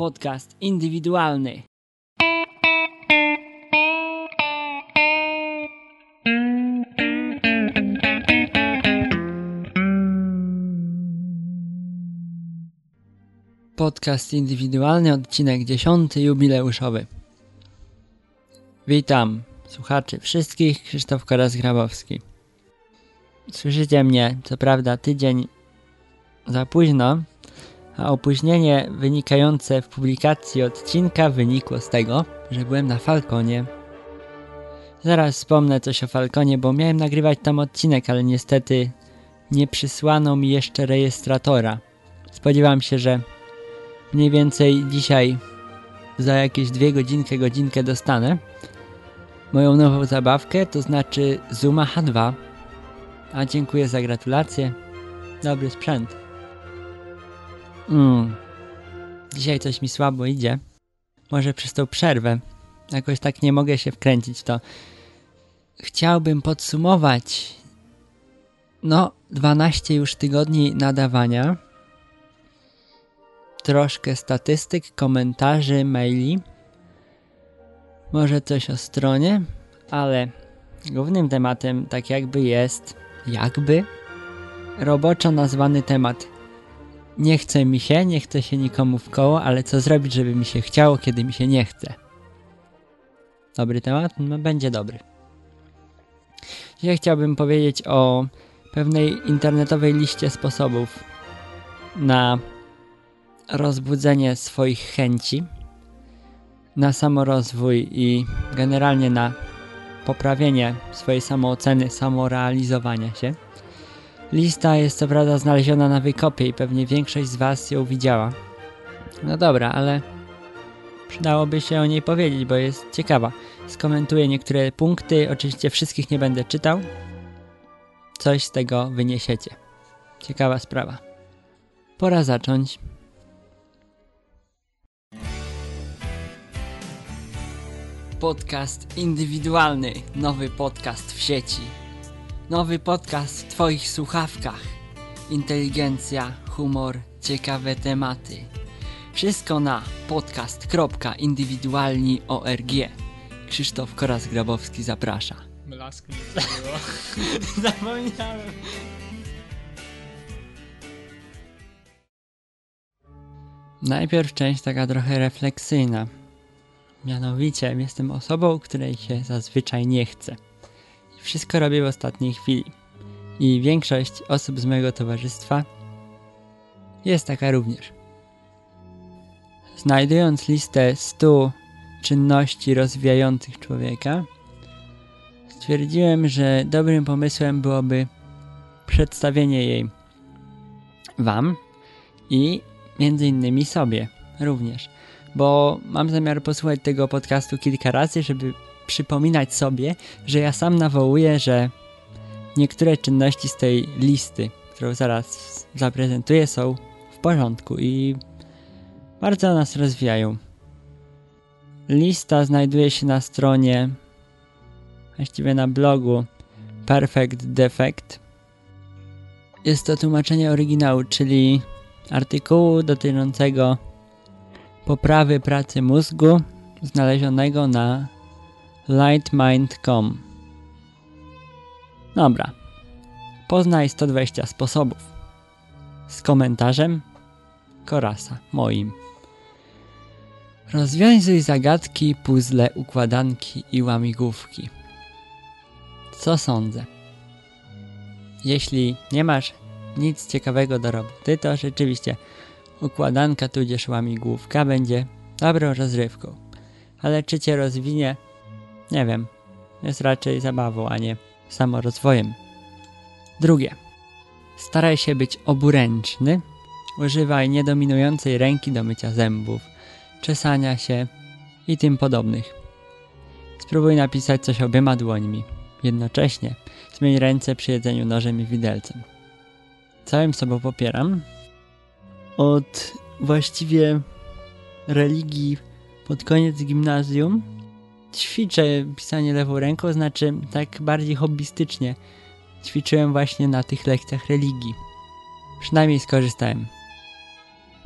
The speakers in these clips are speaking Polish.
Podcast indywidualny. Podcast indywidualny, odcinek 10, jubileuszowy. Witam słuchaczy wszystkich, Krzysztof Koras-Grabowski. Słyszycie mnie, co prawda, tydzień za późno, a opóźnienie wynikające w publikacji odcinka wynikło z tego, że byłem na Falconie. Zaraz wspomnę coś o Falconie, bo miałem nagrywać tam odcinek, ale niestety nie przysłano mi jeszcze rejestratora. Spodziewam się, że mniej więcej dzisiaj za jakieś dwie godzinkę, godzinkę dostanę moją nową zabawkę, to znaczy Zuma H2. A dziękuję za gratulacje. Dobry sprzęt. Mm. Dzisiaj coś mi słabo idzie. Może przez tą przerwę. Jakoś tak nie mogę się wkręcić to. Chciałbym podsumować no, 12 już tygodni nadawania. Troszkę statystyk, komentarzy, maili. Może coś o stronie, ale głównym tematem tak jakby jest, jakby, roboczo nazwany temat nie chce mi się, nie chce się nikomu w koło, ale co zrobić, żeby mi się chciało, kiedy mi się nie chce? Dobry temat? No będzie dobry. Dzisiaj chciałbym powiedzieć o pewnej internetowej liście sposobów na rozbudzenie swoich chęci, na samorozwój i generalnie na poprawienie swojej samooceny, samorealizowania się. Lista jest co prawda znaleziona na wykopie i pewnie większość z Was ją widziała. No dobra, ale przydałoby się o niej powiedzieć, bo jest ciekawa. Skomentuję niektóre punkty, oczywiście wszystkich nie będę czytał. Coś z tego wyniesiecie. Ciekawa sprawa. Pora zacząć. Podcast indywidualny, nowy podcast w sieci. Nowy podcast w Twoich słuchawkach. Inteligencja, humor, ciekawe tematy. Wszystko na podcast.indywidualni.org. Krzysztof Koras-Grabowski zaprasza. Nie było. Zapomniałem. Najpierw część taka trochę refleksyjna. Mianowicie jestem osobą, której się zazwyczaj nie chce. Wszystko robię w ostatniej chwili. I większość osób z mojego towarzystwa jest taka również. Znajdując listę 100 czynności rozwijających człowieka, stwierdziłem, że dobrym pomysłem byłoby przedstawienie jej Wam i między innymi sobie również bo mam zamiar posłuchać tego podcastu kilka razy, żeby przypominać sobie, że ja sam nawołuję, że niektóre czynności z tej listy, którą zaraz zaprezentuję, są w porządku i bardzo nas rozwijają. Lista znajduje się na stronie, właściwie na blogu Perfect Defect. Jest to tłumaczenie oryginału, czyli artykułu dotyczącego poprawy pracy mózgu znalezionego na lightmind.com. Dobra. Poznaj 120 sposobów. Z komentarzem Korasa, moim. Rozwiązuj zagadki, puzzle, układanki i łamigłówki. Co sądzę? Jeśli nie masz nic ciekawego do roboty, to rzeczywiście układanka tudzież łamigłówka będzie dobrą rozrywką. Ale czy cię rozwinie? Nie wiem. Jest raczej zabawą, a nie samorozwojem. Drugie. Staraj się być oburęczny. Używaj niedominującej ręki do mycia zębów, czesania się i tym podobnych. Spróbuj napisać coś obiema dłońmi. Jednocześnie zmień ręce przy jedzeniu nożem i widelcem. Całym sobą popieram, od właściwie religii pod koniec gimnazjum ćwiczę pisanie lewą ręką, znaczy tak bardziej hobbystycznie. Ćwiczyłem właśnie na tych lekcjach religii. Przynajmniej skorzystałem.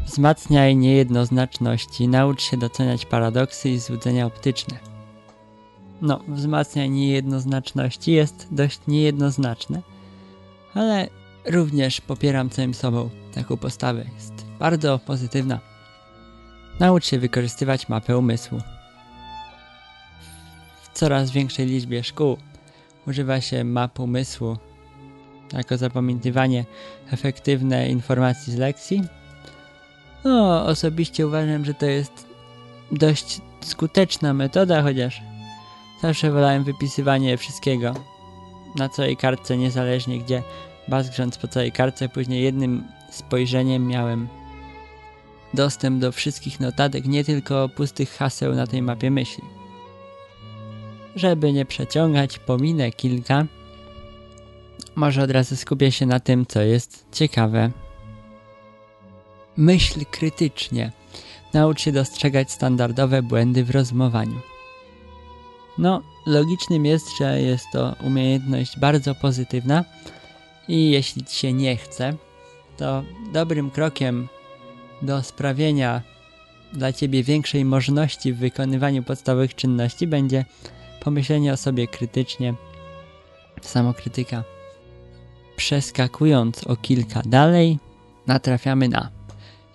Wzmacniaj niejednoznaczności, naucz się doceniać paradoksy i złudzenia optyczne. No, wzmacniaj niejednoznaczności jest dość niejednoznaczne, ale również popieram całym sobą taką postawę. Jest bardzo pozytywna. Naucz się wykorzystywać mapę umysłu. Coraz większej liczbie szkół używa się map umysłu jako zapamiętywanie efektywne informacji z lekcji. No, osobiście uważam, że to jest dość skuteczna metoda, chociaż zawsze wolałem wypisywanie wszystkiego na całej kartce, niezależnie gdzie, bazgrząc po całej kartce, później jednym spojrzeniem miałem dostęp do wszystkich notatek, nie tylko pustych haseł na tej mapie myśli. Żeby nie przeciągać, pominę kilka. Może od razu skupię się na tym, co jest ciekawe. Myśl krytycznie. Naucz się dostrzegać standardowe błędy w rozmowaniu. No, logicznym jest, że jest to umiejętność bardzo pozytywna i jeśli ci się nie chce, to dobrym krokiem do sprawienia dla ciebie większej możliwości w wykonywaniu podstawowych czynności będzie pomyślenie o sobie krytycznie, samokrytyka. Przeskakując o kilka dalej, natrafiamy na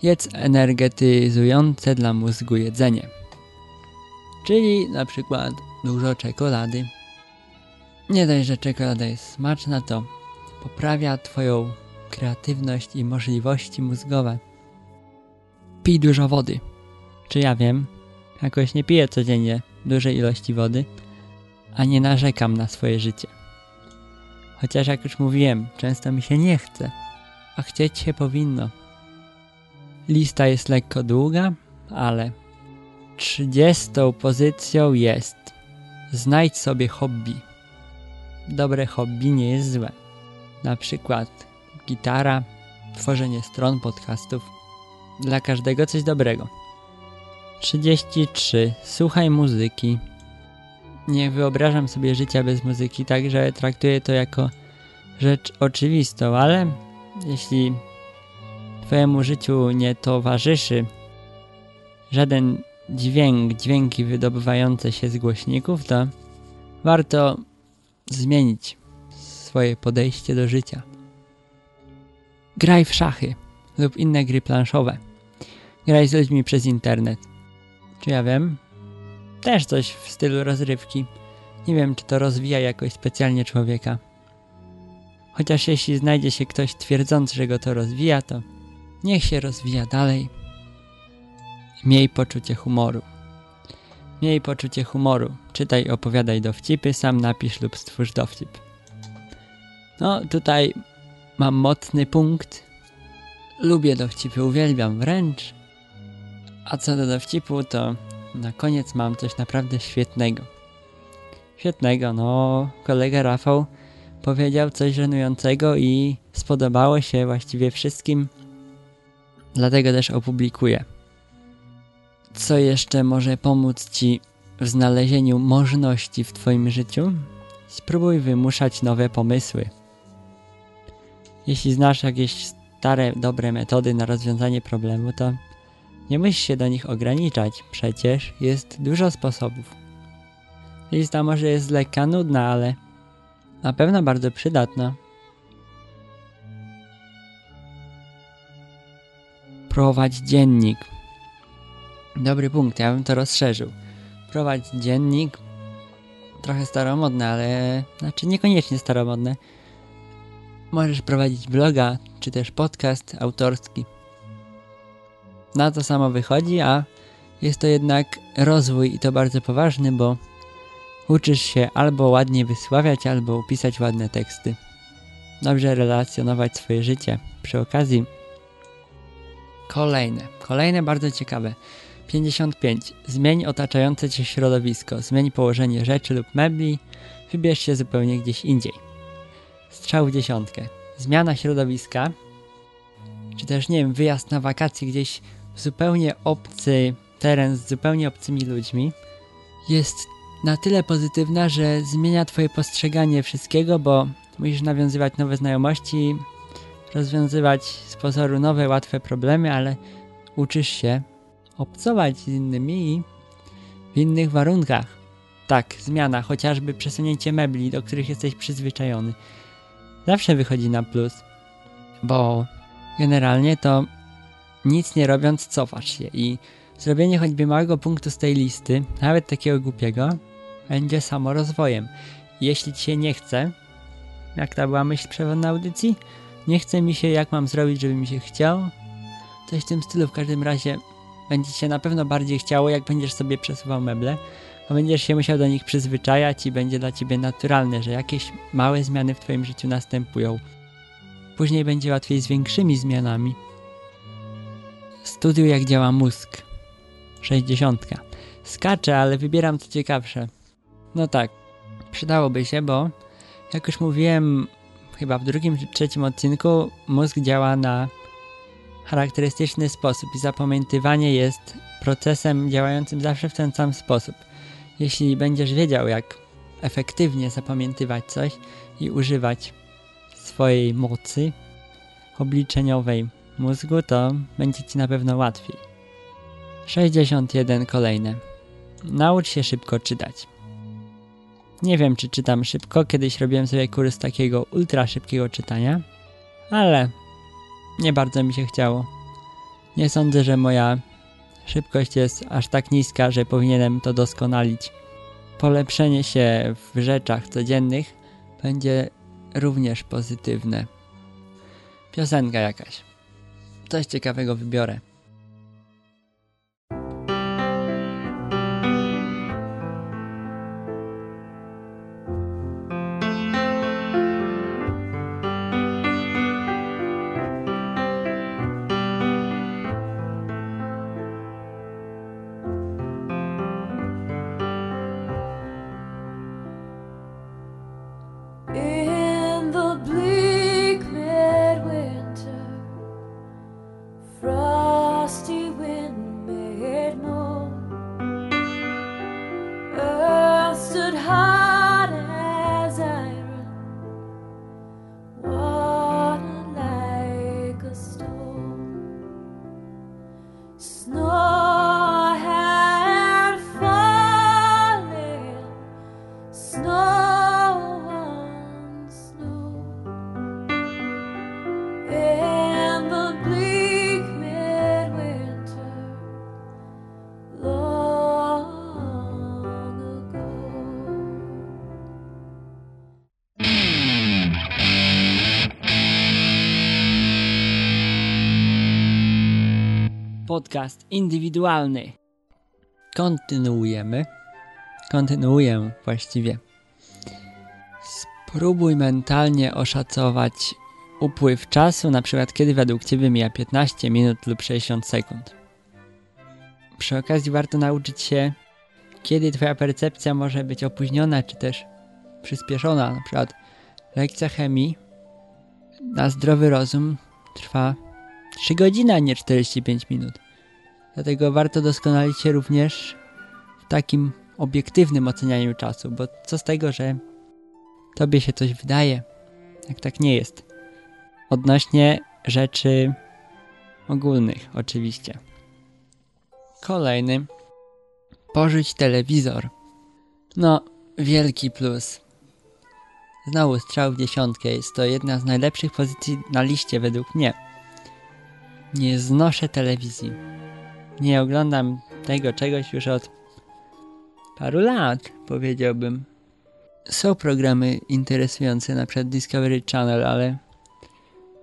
jedz energetyzujące dla mózgu jedzenie. Czyli na przykład dużo czekolady. Nie dość, że czekolada jest smaczna, to poprawia Twoją kreatywność i możliwości mózgowe. Pij dużo wody. Czy ja wiem? Jakoś nie piję codziennie dużej ilości wody, a nie narzekam na swoje życie. Chociaż jak już mówiłem, często mi się nie chce, a chcieć się powinno. Lista jest lekko długa, ale trzydziestą pozycją jest znajdź sobie hobby. Dobre hobby nie jest złe. Na przykład gitara, tworzenie stron podcastów. Dla każdego coś dobrego. 33. Słuchaj muzyki. Nie wyobrażam sobie życia bez muzyki, także traktuję to jako rzecz oczywistą, ale jeśli Twojemu życiu nie towarzyszy żaden dźwięk, dźwięki wydobywające się z głośników, to warto zmienić swoje podejście do życia. Graj w szachy lub inne gry planszowe. Graj z ludźmi przez internet. Czy ja wiem? Też coś w stylu rozrywki. Nie wiem, czy to rozwija jakoś specjalnie człowieka. Chociaż jeśli znajdzie się ktoś twierdzący, że go to rozwija, to niech się rozwija dalej. Miej poczucie humoru. Miej poczucie humoru. Czytaj, opowiadaj dowcipy, sam napisz lub stwórz dowcip. No, tutaj mam mocny punkt. Lubię dowcipy, uwielbiam wręcz. A co do dowcipu, to na koniec mam coś naprawdę świetnego. Świetnego, no, kolega Rafał powiedział coś żenującego i spodobało się właściwie wszystkim, dlatego też opublikuję. Co jeszcze może pomóc Ci w znalezieniu możliwości w Twoim życiu? Spróbuj wymuszać nowe pomysły. Jeśli znasz jakieś stare, dobre metody na rozwiązanie problemu, to nie musisz się do nich ograniczać, przecież jest dużo sposobów. Lista może jest lekka nudna, ale na pewno bardzo przydatna. Prowadź dziennik. Dobry punkt, ja bym to rozszerzył. Prowadź dziennik. Trochę staromodne, ale... Znaczy niekoniecznie staromodne. Możesz prowadzić bloga, czy też podcast autorski. Na to samo wychodzi, a jest to jednak rozwój i to bardzo poważny, bo uczysz się albo ładnie wysławiać, albo upisać ładne teksty. Dobrze relacjonować swoje życie. Przy okazji kolejne, kolejne bardzo ciekawe. 55. Zmień otaczające cię środowisko, zmień położenie rzeczy lub mebli, wybierz się zupełnie gdzieś indziej. Strzał w dziesiątkę. Zmiana środowiska, czy też, nie wiem, wyjazd na wakacje gdzieś zupełnie obcy teren z zupełnie obcymi ludźmi, jest na tyle pozytywna, że zmienia twoje postrzeganie wszystkiego, bo musisz nawiązywać nowe znajomości, rozwiązywać z pozoru nowe, łatwe problemy, ale uczysz się obcować z innymi i w innych warunkach. Tak, zmiana, chociażby przesunięcie mebli, do których jesteś przyzwyczajony. Zawsze wychodzi na plus, bo generalnie to nic nie robiąc cofasz się i zrobienie choćby małego punktu z tej listy, nawet takiego głupiego, będzie samo rozwojem. Jeśli ci się nie chce, jak ta była myśl przewodna audycji, nie chce mi się, jak mam zrobić, żeby mi się chciał, coś w tym stylu w każdym razie będzie się na pewno bardziej chciało, jak będziesz sobie przesuwał meble, bo będziesz się musiał do nich przyzwyczajać i będzie dla ciebie naturalne, że jakieś małe zmiany w twoim życiu następują. Później będzie łatwiej z większymi zmianami. Studiuj jak działa mózg. 60. Skaczę, ale wybieram co ciekawsze. No tak, przydałoby się, bo jak już mówiłem chyba w drugim czy trzecim odcinku, mózg działa na charakterystyczny sposób i zapamiętywanie jest procesem działającym zawsze w ten sam sposób. Jeśli będziesz wiedział, jak efektywnie zapamiętywać coś i używać swojej mocy obliczeniowej mózgu, to będzie ci na pewno łatwiej. 61 kolejne. Naucz się szybko czytać. Nie wiem, czy czytam szybko. Kiedyś robiłem sobie kurs takiego ultra szybkiego czytania, ale nie bardzo mi się chciało. Nie sądzę, że moja szybkość jest aż tak niska, że powinienem to doskonalić. Polepszenie się w rzeczach codziennych będzie również pozytywne. Piosenka jakaś. Coś ciekawego wybiorę. Podcast indywidualny. Kontynuujemy. Kontynuuję właściwie. Spróbuj mentalnie oszacować upływ czasu, na przykład kiedy według Ciebie mija 15 minut lub 60 sekund. Przy okazji warto nauczyć się, kiedy Twoja percepcja może być opóźniona, czy też przyspieszona. Na przykład lekcja chemii na zdrowy rozum trwa 3 godziny, a nie 45 minut. Dlatego warto doskonalić się również w takim obiektywnym ocenianiu czasu, bo co z tego, że tobie się coś wydaje, jak tak nie jest. Odnośnie rzeczy ogólnych, oczywiście. Kolejny. Pożyć telewizor. No, wielki plus. Znowu strzał w dziesiątkę. Jest to jedna z najlepszych pozycji na liście według mnie. Nie znoszę telewizji. Nie oglądam tego czegoś już od paru lat, powiedziałbym. Są programy interesujące, na przykład Discovery Channel, ale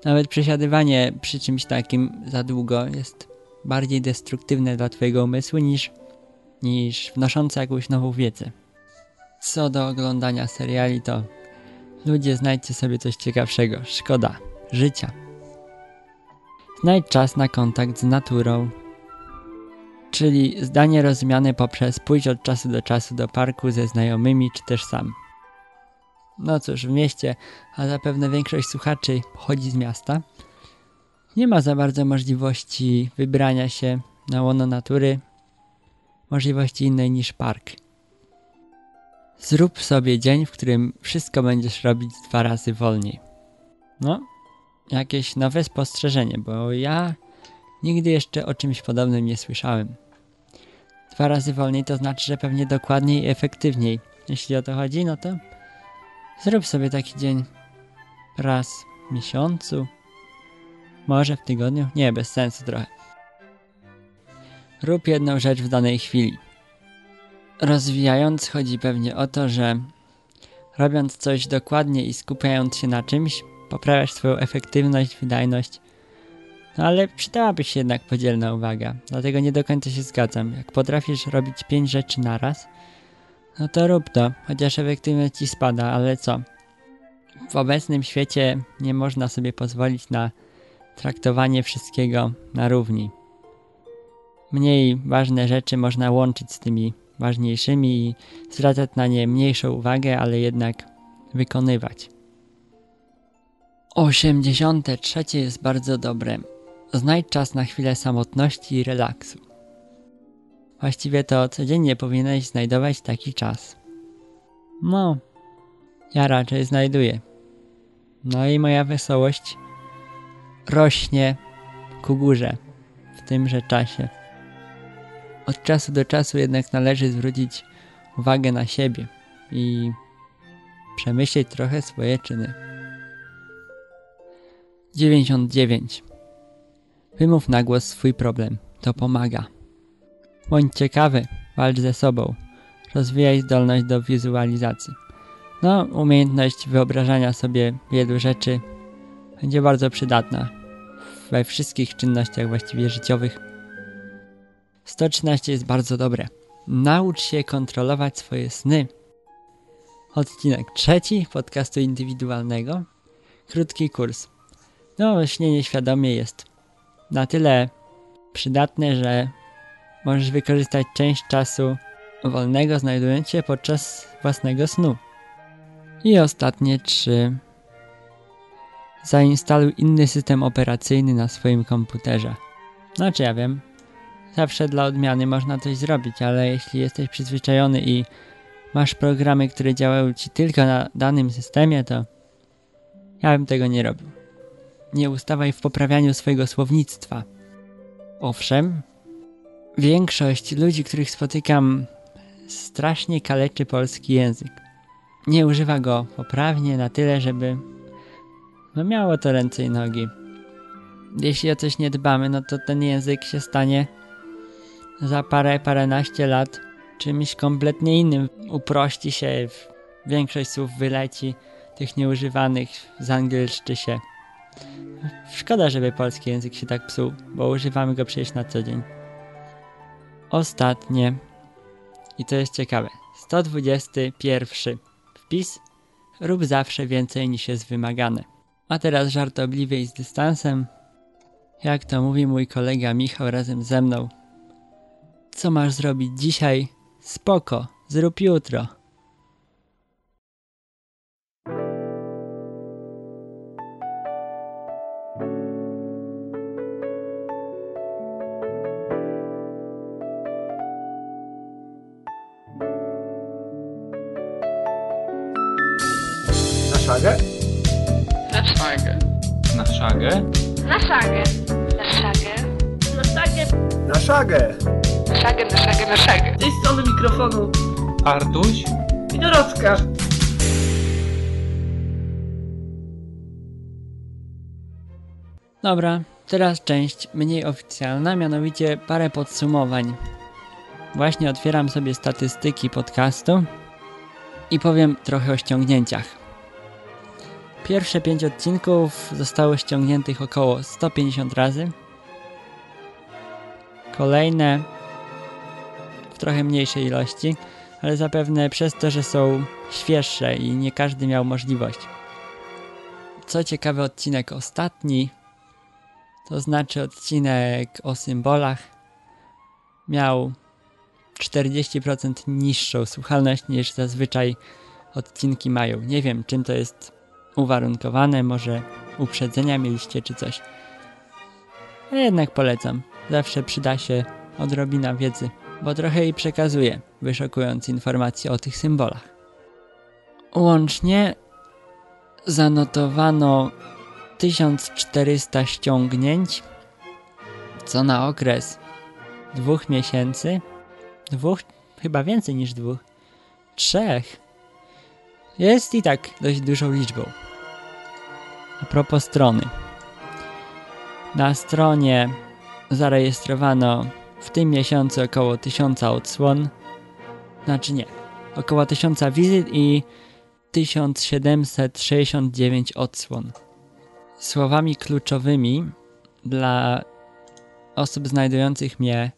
nawet przesiadywanie przy czymś takim za długo jest bardziej destruktywne dla twojego umysłu niż, niż wnoszące jakąś nową wiedzę. Co do oglądania seriali, to ludzie znajdźcie sobie coś ciekawszego. Szkoda życia. Znajdź czas na kontakt z naturą. Czyli zdanie rozumiane poprzez pójść od czasu do czasu do parku ze znajomymi czy też sam. No cóż, w mieście, a zapewne większość słuchaczy pochodzi z miasta, nie ma za bardzo możliwości wybrania się na łono natury, możliwości innej niż park. Zrób sobie dzień, w którym wszystko będziesz robić dwa razy wolniej. No, jakieś nowe spostrzeżenie, bo ja Nigdy jeszcze o czymś podobnym nie słyszałem. Dwa razy wolniej to znaczy, że pewnie dokładniej i efektywniej. Jeśli o to chodzi, no to zrób sobie taki dzień raz w miesiącu, może w tygodniu. Nie, bez sensu trochę. Rób jedną rzecz w danej chwili. Rozwijając, chodzi pewnie o to, że robiąc coś dokładnie i skupiając się na czymś, poprawiasz swoją efektywność, wydajność. Ale przydałaby się jednak podzielna uwaga, dlatego nie do końca się zgadzam. Jak potrafisz robić pięć rzeczy naraz, no to rób to, chociaż efektywność ci spada, ale co? W obecnym świecie nie można sobie pozwolić na traktowanie wszystkiego na równi. Mniej ważne rzeczy można łączyć z tymi ważniejszymi i zwracać na nie mniejszą uwagę, ale jednak wykonywać. 83 jest bardzo dobre. Znajdź czas na chwilę samotności i relaksu. Właściwie to codziennie powinieneś znajdować taki czas. No, ja raczej znajduję. No i moja wesołość rośnie ku górze w tymże czasie. Od czasu do czasu jednak należy zwrócić uwagę na siebie i przemyśleć trochę swoje czyny. 99. Wymów na głos swój problem. To pomaga. Bądź ciekawy, walcz ze sobą. Rozwijaj zdolność do wizualizacji. No, umiejętność wyobrażania sobie wielu rzeczy będzie bardzo przydatna we wszystkich czynnościach właściwie życiowych. 113 jest bardzo dobre. Naucz się kontrolować swoje sny. Odcinek trzeci podcastu indywidualnego. Krótki kurs. No, śnienie świadomie jest na tyle przydatne, że możesz wykorzystać część czasu wolnego znajdując się podczas własnego snu. I ostatnie trzy. Zainstaluj inny system operacyjny na swoim komputerze. Znaczy ja wiem, zawsze dla odmiany można coś zrobić, ale jeśli jesteś przyzwyczajony i masz programy, które działają ci tylko na danym systemie, to ja bym tego nie robił. Nie ustawaj w poprawianiu swojego słownictwa. Owszem, większość ludzi, których spotykam, strasznie kaleczy polski język. Nie używa go poprawnie na tyle, żeby no miało to ręce i nogi. Jeśli o coś nie dbamy, no to ten język się stanie za parę, paręnaście lat czymś kompletnie innym. Uprości się, większość słów wyleci, tych nieużywanych zangielszczy się. Szkoda, żeby polski język się tak psuł, bo używamy go przecież na co dzień. Ostatnie. I to jest ciekawe. 121. Wpis. Rób zawsze więcej niż jest wymagane. A teraz żartobliwie i z dystansem. Jak to mówi mój kolega Michał razem ze mną. Co masz zrobić dzisiaj? Spoko, zrób jutro. Szagę? Na szagę. Na szagę? Na szagę. Na szagę. Na szagę. Na szagę! Na szagę, na szagę, na szagę. Z tej strony mikrofonu Artuś? i Dorotka. Dobra, teraz część mniej oficjalna, mianowicie parę podsumowań. Właśnie otwieram sobie statystyki podcastu i powiem trochę o ściągnięciach. Pierwsze pięć odcinków zostało ściągniętych około 150 razy. Kolejne w trochę mniejszej ilości, ale zapewne przez to, że są świeższe i nie każdy miał możliwość. Co ciekawe, odcinek ostatni, to znaczy odcinek o symbolach, miał 40% niższą słuchalność niż zazwyczaj odcinki mają. Nie wiem, czym to jest uwarunkowane, może uprzedzenia mieliście czy coś. Ale jednak polecam. Zawsze przyda się odrobina wiedzy, bo trochę jej przekazuję, wyszukując informacje o tych symbolach. Łącznie zanotowano 1400 ściągnięć, co na okres dwóch miesięcy, dwóch, chyba więcej niż dwóch, trzech, jest i tak dość dużą liczbą. A propos strony. Na stronie zarejestrowano w tym miesiącu około 1000 odsłon. Znaczy nie, około 1000 wizyt i 1769 odsłon. Słowami kluczowymi dla osób znajdujących mnie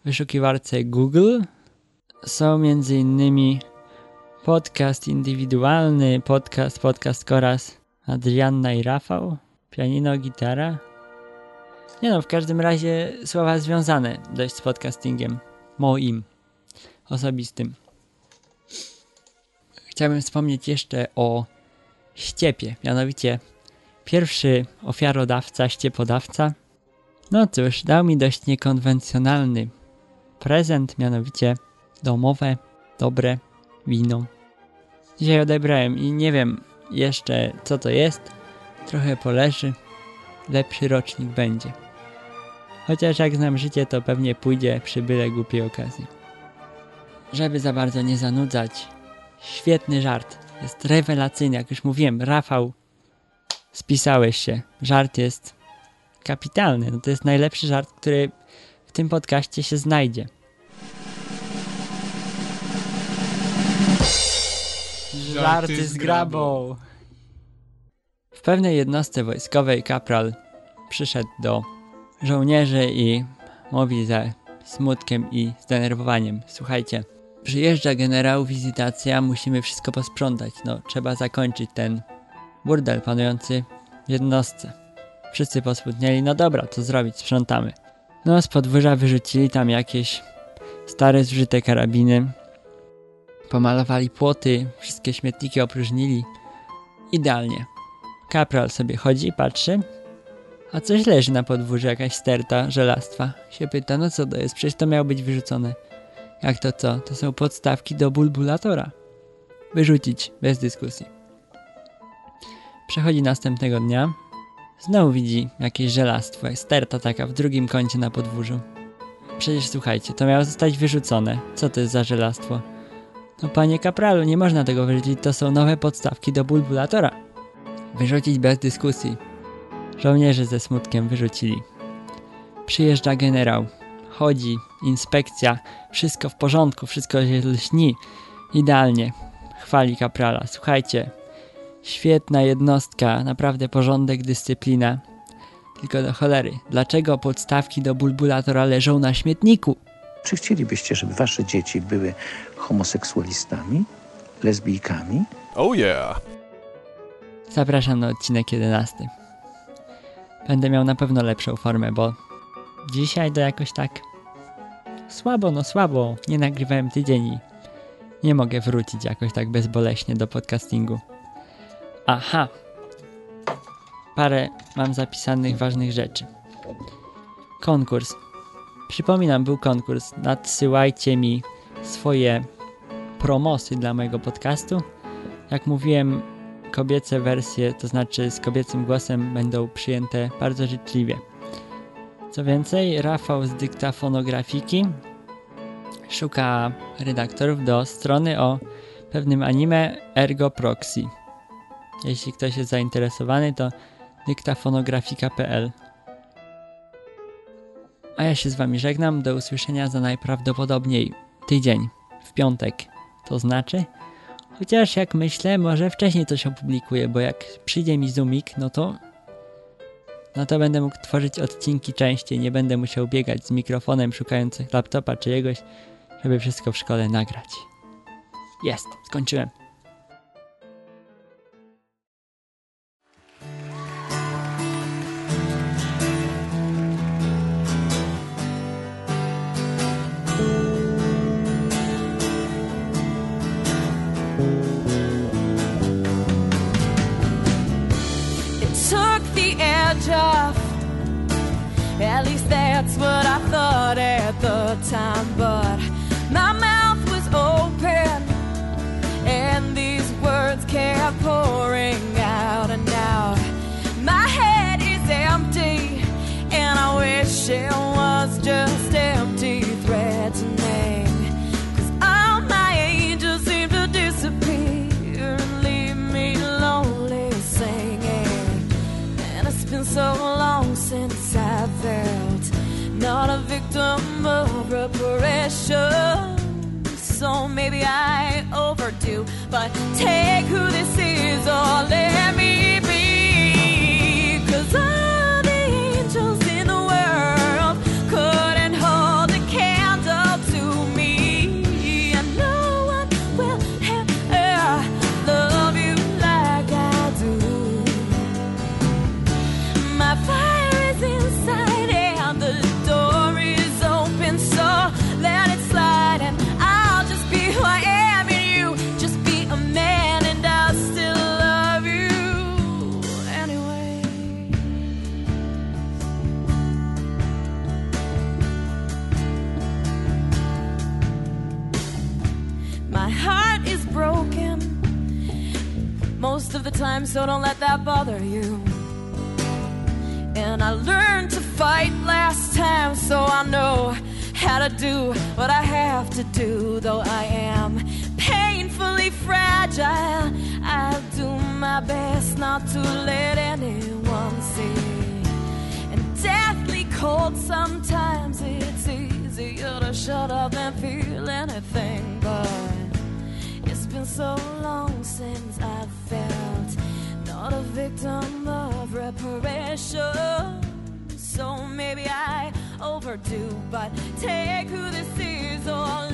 w wyszukiwarce Google są m.in. podcast indywidualny, podcast, podcast Koraz, Adrianna i Rafał, pianino, gitara. Nie no, w każdym razie słowa związane dość z podcastingiem, moim, osobistym. Chciałbym wspomnieć jeszcze o ściepie, mianowicie pierwszy ofiarodawca, ściepodawca, no cóż, dał mi dość niekonwencjonalny prezent, mianowicie domowe, dobre wino. Dzisiaj odebrałem i nie wiem jeszcze co to jest. Trochę poleży. Lepszy rocznik będzie. Chociaż jak znam życie, to pewnie pójdzie przy byle głupiej okazji. Żeby za bardzo nie zanudzać, świetny żart. Jest rewelacyjny, jak już mówiłem. Rafał, spisałeś się. Żart jest kapitalny. No to jest najlepszy żart, który w tym podcaście się znajdzie. Żarty z grabą. W pewnej jednostce wojskowej kapral przyszedł do żołnierzy i mówi ze smutkiem i zdenerwowaniem. Słuchajcie, przyjeżdża generał, wizytacja, musimy wszystko posprzątać. No, trzeba zakończyć ten burdel panujący w jednostce. Wszyscy posmutnieli, no dobra, co zrobić, sprzątamy. No, z podwórza wyrzucili tam jakieś stare, zużyte karabiny. Pomalowali płoty, wszystkie śmietniki opróżnili. Idealnie. Kapral sobie chodzi, patrzy, a coś leży na podwórzu, jakaś sterta żelastwa. Się pyta, no co to jest? Przecież to miało być wyrzucone. Jak to co? To są podstawki do bulbulatora. Wyrzucić, bez dyskusji. Przechodzi następnego dnia. Znowu widzi jakieś żelastwo, sterta taka w drugim kącie na podwórzu. Przecież słuchajcie, to miało zostać wyrzucone. Co to jest za żelastwo? No panie kapralu, nie można tego wyrzucić, to są nowe podstawki do bulbulatora. Wyrzucić bez dyskusji. Żołnierze ze smutkiem wyrzucili. Przyjeżdża generał. Chodzi, inspekcja, wszystko w porządku, wszystko się lśni. Idealnie. Chwali kaprala. Słuchajcie, świetna jednostka, naprawdę porządek, dyscyplina. Tylko do cholery, dlaczego podstawki do bulbulatora leżą na śmietniku? Czy chcielibyście, żeby wasze dzieci były homoseksualistami, lesbijkami? Oh yeah. Zapraszam na odcinek 11. Będę miał na pewno lepszą formę, bo dzisiaj to jakoś tak słabo, no słabo. Nie nagrywałem tydzień i nie mogę wrócić jakoś tak bezboleśnie do podcastingu. Aha. Parę mam zapisanych ważnych rzeczy. Konkurs. Przypominam, był konkurs. Nadsyłajcie mi swoje promosy dla mojego podcastu. Jak mówiłem, kobiece wersje, to znaczy z kobiecym głosem, będą przyjęte bardzo życzliwie. Co więcej, Rafał z dyktafonografiki szuka redaktorów do strony o pewnym anime Ergo Proxy. Jeśli ktoś jest zainteresowany, to dyktafonografika.pl A ja się z wami żegnam. Do usłyszenia za najprawdopodobniej tydzień, w piątek. To znaczy, chociaż jak myślę, może wcześniej coś opublikuję, bo jak przyjdzie mi zoomik, no to no to będę mógł tworzyć odcinki częściej, nie będę musiał biegać z mikrofonem szukając laptopa czyjegoś, żeby wszystko w szkole nagrać. Jest, skończyłem. At least that's what I thought at the time. But but take who this is time, so don't let that bother you. And I learned to fight last time, so I know how to do what I have to do. Though I am painfully fragile, I'll do my best not to let anyone see. And deathly cold sometimes, it's easier to shut up than feel anything. But it's been so long since I've felt not a victim of reparation. So maybe I overdo, but take who this is or